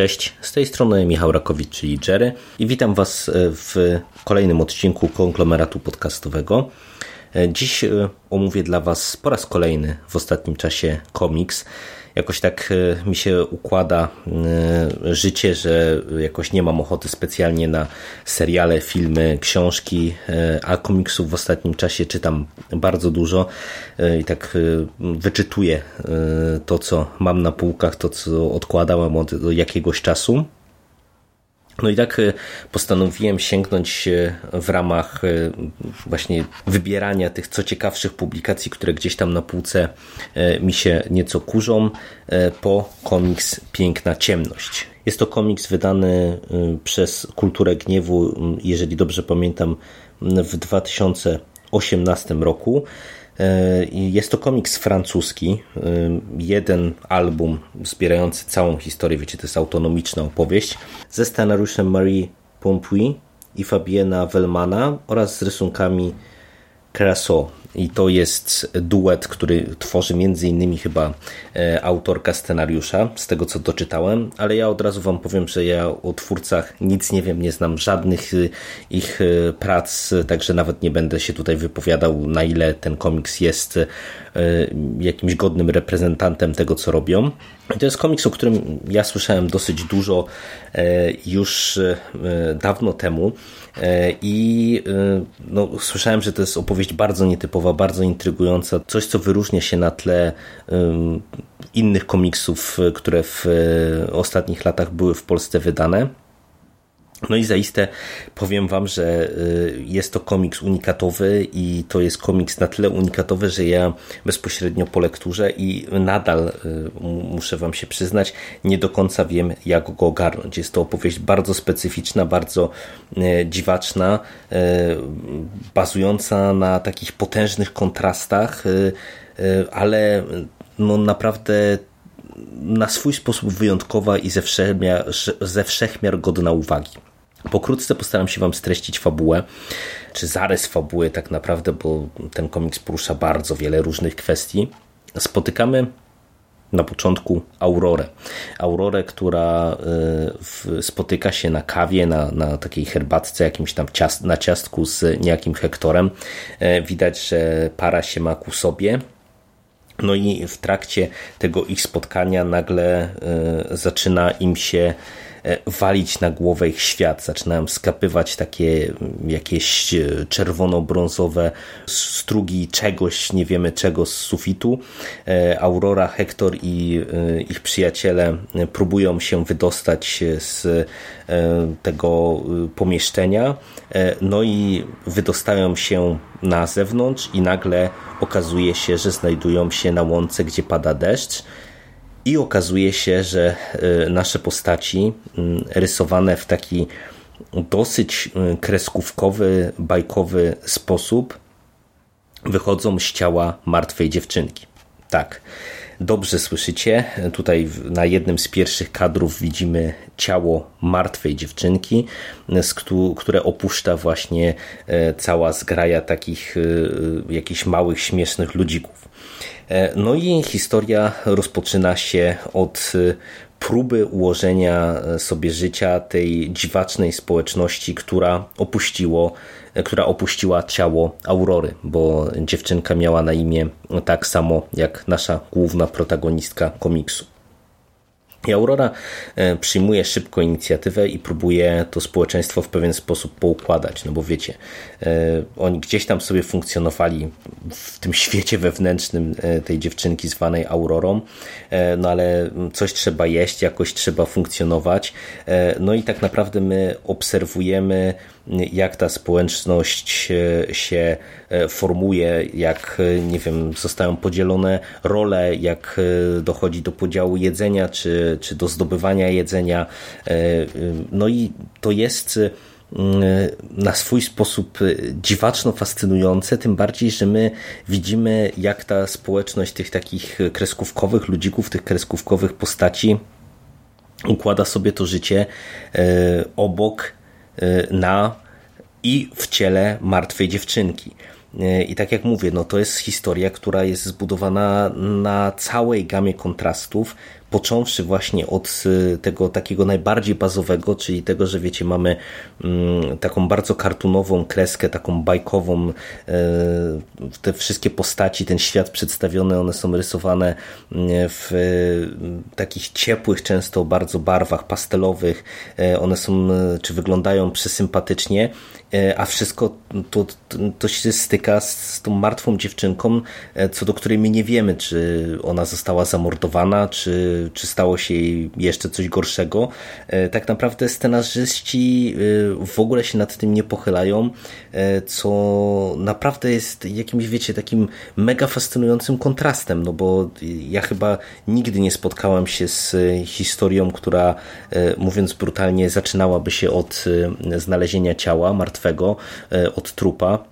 Cześć, z tej strony Michał Rakowicz, czyli Jerry i witam Was e, w kolejnym odcinku konglomeratu podcastowego. E, Dziś e, omówię dla Was po raz kolejny w ostatnim czasie komiks. Jakoś tak e, mi się układa e, życie, że jakoś nie mam ochoty specjalnie na seriale, filmy, książki, e, a komiksów w ostatnim czasie czytam bardzo dużo i tak wyczytuję to, co mam na półkach, to, co odkładałem od jakiegoś czasu. No i tak e, postanowiłem sięgnąć e, w ramach e, właśnie wybierania tych co ciekawszych publikacji, które gdzieś tam na półce mi się nieco kurzą, po komiks Piękna Ciemność. Jest to komiks wydany przez Kulturę Gniewu, jeżeli dobrze pamiętam, w 2018 roku. E, Jest to komiks francuski, e, jeden album zbierający całą historię, wiecie, to jest autonomiczna opowieść, ze scenariuszem Marie Pompuy i Fabiena Wellmana oraz z rysunkami Crasso. I to jest duet, który tworzy między innymi chyba e, autorka scenariusza, z tego co doczytałem, ale ja od razu wam powiem, że ja o twórcach nic nie wiem, nie znam żadnych y, ich y, prac, także nawet nie będę się tutaj wypowiadał, na ile ten komiks jest jakimś godnym reprezentantem tego, co robią. To jest komiks, o którym ja słyszałem dosyć dużo e, już e, dawno temu. E, i e, no, słyszałem, że to jest opowieść bardzo nietypowa, bardzo intrygująca, coś, co wyróżnia się na tle innych komiksów, e, które w e, ostatnich latach były w Polsce wydane. No i zaiste powiem wam, że y, jest to komiks unikatowy i to jest komiks na tyle unikatowy, że ja bezpośrednio po lekturze i nadal y, mu- muszę wam się przyznać, nie do końca wiem jak go ogarnąć. Jest to opowieść bardzo specyficzna, bardzo y, dziwaczna, bazująca na takich potężnych kontrastach, ale no naprawdę na swój sposób wyjątkowa i ze wszechmiar, ze wszechmiar godna uwagi. Pokrótce postaram się Wam streścić fabułę, czy zarys fabuły tak naprawdę, bo ten komiks porusza bardzo wiele różnych kwestii. Spotykamy na początku Aurorę. Aurorę, która y, spotyka się na kawie, na, na takiej herbatce, jakimś tam na ciastku z niejakim Hektorem. E, Widać, że para się ma ku sobie. No i w trakcie tego ich spotkania nagle e, zaczyna im się walić na głowę ich świat. Zaczynają skapywać takie mm, jakieś e, czerwono-brązowe strugi czegoś, nie wiemy czego z sufitu. E, Aurora, Hektor i e, ich przyjaciele e, próbują się wydostać z e, tego e, pomieszczenia. E, No i wydostają się na zewnątrz i nagle okazuje się, że znajdują się na łące, gdzie pada deszcz. I okazuje się, że e, nasze postaci mm, rysowane w taki dosyć e, kreskówkowy, bajkowy sposób wychodzą z ciała martwej dziewczynki. Tak, dobrze słyszycie. Tutaj na jednym z pierwszych kadrów widzimy ciało martwej dziewczynki, które opuszcza właśnie e, cała zgraja takich e, jakichś małych, śmiesznych ludzików. E, No i historia rozpoczyna się od e, próby ułożenia e, sobie życia tej dziwacznej społeczności, która opuściło, która opuściła ciało Aurory, bo dziewczynka miała na imię tak samo jak nasza główna protagonistka komiksu. I Aurora e, przyjmuje szybko inicjatywę i próbuje to społeczeństwo w pewien sposób poukładać, no bo wiecie, e, oni gdzieś tam sobie funkcjonowali w tym świecie wewnętrznym e, tej dziewczynki zwanej Aurorą, no ale coś trzeba jeść, jakoś trzeba funkcjonować, no i tak naprawdę my obserwujemy jak ta społeczność się formuje, jak nie wiem, zostają podzielone role, jak dochodzi do podziału jedzenia, czy czy, do zdobywania jedzenia. E, e, no i to jest e, na swój sposób dziwaczno fascynujące, tym bardziej, że my widzimy, jak ta społeczność tych takich kreskówkowych ludzików, tych kreskówkowych postaci układa sobie to życie obok, na i w ciele martwej dziewczynki. I tak jak mówię, no to jest historia, która jest zbudowana na całej gamie kontrastów, począwszy właśnie od y, tego takiego najbardziej bazowego, czyli tego, że wiecie, mamy mm, taką bardzo kartunową kreskę, taką bajkową, y, te wszystkie postaci, ten świat przedstawiony, one są rysowane mm, w y, takich ciepłych, często bardzo barwach pastelowych, one są, czy wyglądają przesympatycznie, a wszystko to, to się styka z tą martwą dziewczynką, co do której my nie wiemy, czy ona została zamordowana, czy czy stało się jej jeszcze coś gorszego. E, tak naprawdę scenarzyści e, w ogóle się nad tym nie pochylają, e, co naprawdę jest jakimś, wiecie, takim mega fascynującym kontrastem, no bo ja chyba nigdy nie spotkałem się z historią, która, mówiąc brutalnie, zaczynałaby się od znalezienia ciała martwego, od trupa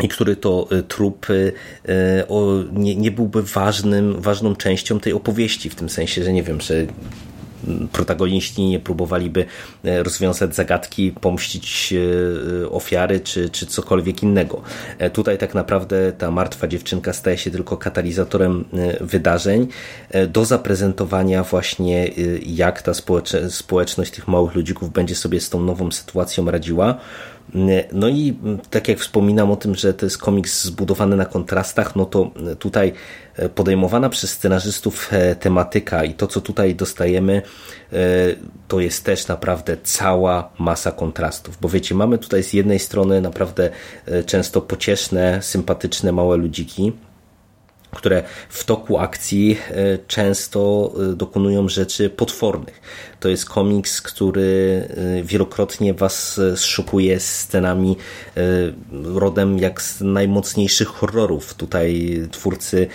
i który to y, trup y, nie, byłby ważnym, ważną częścią tej opowieści, w tym sensie, że nie wiem, że protagoniści nie próbowaliby e, rozwiązać zagadki, pomścić e, ofiary czy, czy cokolwiek innego. E, tutaj tak naprawdę ta martwa dziewczynka staje się tylko katalizatorem wydarzeń do zaprezentowania właśnie jak ta społeczność tych małych ludzików będzie sobie z tą nową sytuacją radziła. No i tak jak wspominam o tym, że to jest komiks zbudowany na kontrastach, no to tutaj podejmowana przez scenarzystów e, tematyka i to, co tutaj dostajemy, e, to jest też naprawdę cała masa kontrastów. Bo wiecie, mamy tutaj z jednej strony naprawdę e, często pocieszne, sympatyczne małe ludziki, które w toku akcji często dokonują rzeczy potwornych. To jest komiks, który y, wielokrotnie was szokuje scenami rodem jak z najmocniejszych horrorów. Tutaj twórcy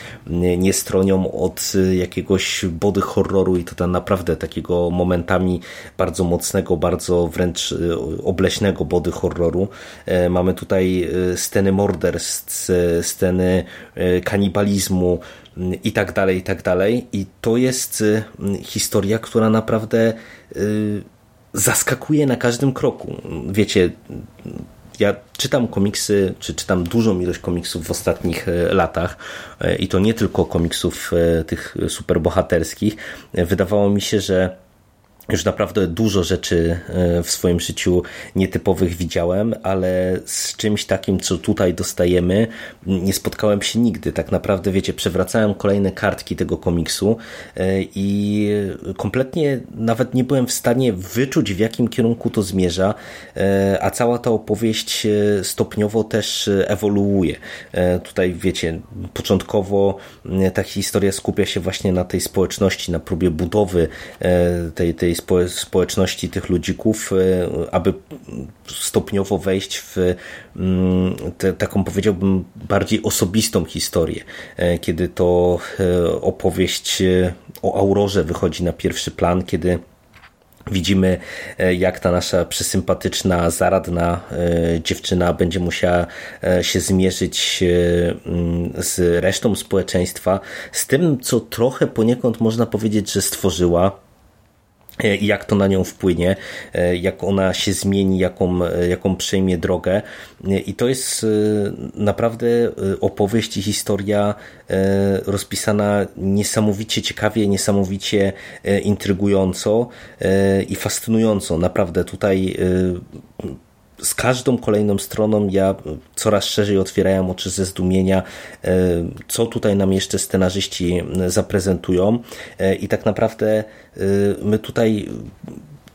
nie stronią od jakiegoś body horroru i to tam naprawdę takiego momentami bardzo mocnego, bardzo wręcz obleśnego body horroru. Mamy tutaj sceny morderstw, sceny kanibalizmu, i tak dalej, i tak dalej. I to jest y, historia, która naprawdę y, zaskakuje na każdym kroku. Wiecie, ja czytam komiksy, czy czytam dużą ilość komiksów w ostatnich y, latach i to nie tylko komiksów tych superbohaterskich. Wydawało mi się, że już naprawdę dużo rzeczy e, w swoim życiu nietypowych widziałem, ale z czymś takim, co tutaj dostajemy, nie spotkałem się nigdy. Tak naprawdę, wiecie, przewracałem kolejne kartki tego komiksu e, i kompletnie nawet nie byłem w stanie wyczuć, w jakim kierunku to zmierza, e, a cała ta opowieść stopniowo też ewoluuje. Tutaj, wiecie, początkowo ta historia skupia się właśnie na tej społeczności, na próbie budowy tej, tej tej społeczności tych ludzików, e, aby stopniowo wejść w mm, te, taką powiedziałbym bardziej osobistą historię, e, kiedy to e, opowieść o Aurorze wychodzi na pierwszy plan, kiedy Widzimy, jak ta nasza przesympatyczna, zaradna dziewczyna będzie musiała się zmierzyć mm, z resztą społeczeństwa, z tym, co trochę poniekąd można powiedzieć, że stworzyła i jak to na nią wpłynie, e, jak ona się zmieni, jaką, e, jaką przejmie drogę. I to jest naprawdę opowieść i historia rozpisana niesamowicie ciekawie, niesamowicie intrygująco i fascynująco. Naprawdę tutaj z każdą kolejną stroną ja coraz szerzej otwierałem oczy ze zdumienia, co tutaj nam jeszcze scenarzyści zaprezentują. I tak naprawdę my tutaj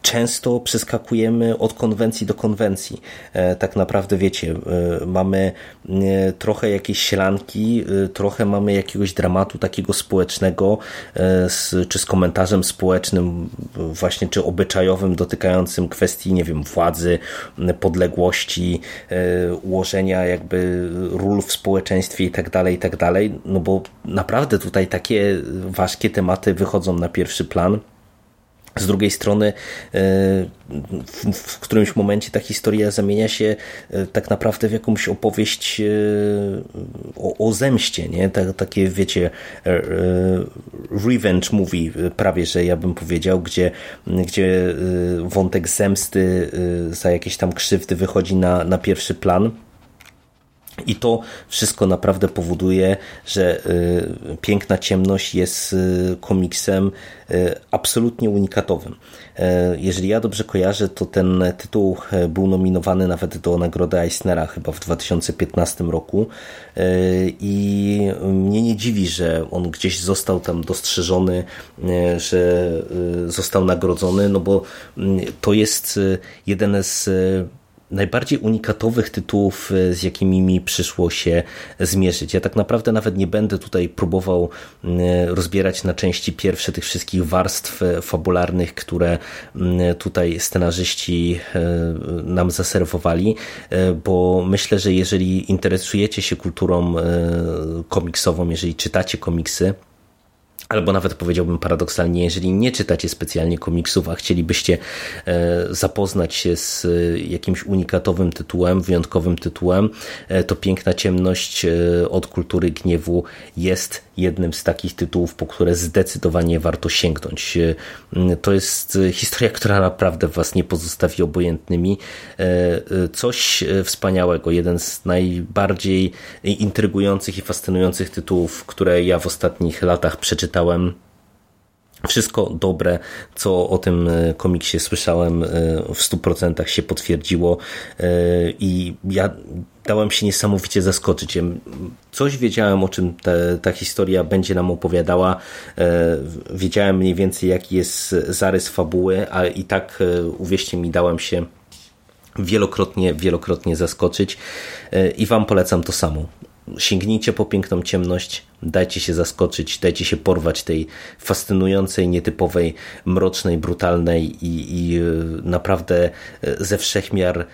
często przeskakujemy od konwencji do konwencji. E, tak naprawdę wiecie, e, mamy e, trochę jakieś sielanki, trochę mamy jakiegoś dramatu takiego społecznego, czy z komentarzem społecznym, właśnie czy obyczajowym, dotykającym kwestii, nie wiem, władzy, podległości, ułożenia jakby ról w społeczeństwie i tak dalej, i tak dalej. No bo naprawdę tutaj takie ważkie tematy wychodzą na pierwszy plan. Z drugiej strony, e, w którymś momencie ta historia zamienia się e, tak naprawdę w jakąś opowieść e, o, o zemście, nie? takie, wiecie, revenge movie, prawie że ja bym powiedział, gdzie, gdzie wątek zemsty za jakieś tam krzywdy wychodzi na, na pierwszy plan. I to wszystko naprawdę powoduje, że y, Piękna Ciemność jest y, komiksem y, absolutnie unikatowym. Jeżeli ja dobrze kojarzę, to ten tytuł był nominowany nawet do nagrody Eisnera chyba w 2015 roku i mnie nie dziwi, że on gdzieś został tam dostrzeżony, że został nagrodzony, no bo mm, to jest jeden z najbardziej unikatowych tytułów, e, z jakimi mi przyszło się zmierzyć. Ja tak naprawdę nawet nie będę tutaj próbował rozbierać na części pierwsze tych wszystkich warstw e, fabularnych, które tutaj scenarzyści e, nam zaserwowali, bo myślę, że jeżeli interesujecie się kulturą komiksową, jeżeli czytacie komiksy, Albo nawet powiedziałbym paradoksalnie, jeżeli nie czytacie specjalnie komiksów, a chcielibyście e, zapoznać się z e, jakimś unikatowym tytułem, wyjątkowym tytułem, e, to Piękna Ciemność od Kultury Gniewu jest jednym z takich tytułów, po które zdecydowanie warto sięgnąć. To jest historia, która naprawdę Was nie pozostawi obojętnymi. Coś wspaniałego, jeden z najbardziej intrygujących i fascynujących tytułów, które ja w ostatnich latach przeczytałem czytałem. Wszystko dobre, co o tym e, komiksie słyszałem, e, w 100% się potwierdziło e, i ja dałem się niesamowicie zaskoczyć. Coś wiedziałem, o czym te, ta historia będzie nam opowiadała. Wiedziałem mniej więcej, jaki jest zarys fabuły, a i tak, uwierzcie mi, dałem się wielokrotnie, wielokrotnie zaskoczyć i Wam polecam to samo sięgnijcie po piękną ciemność, dajcie się zaskoczyć, dajcie się porwać tej fascynującej, nietypowej, mrocznej, brutalnej i, i e, naprawdę e, ze wszechmiar e,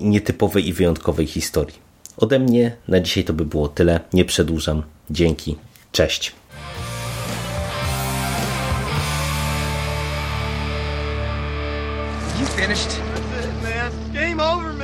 nietypowej i wyjątkowej historii. Ode mnie na dzisiaj to by było tyle. Nie przedłużam. Dzięki. Cześć. You finished? That's it, man. Game over, man.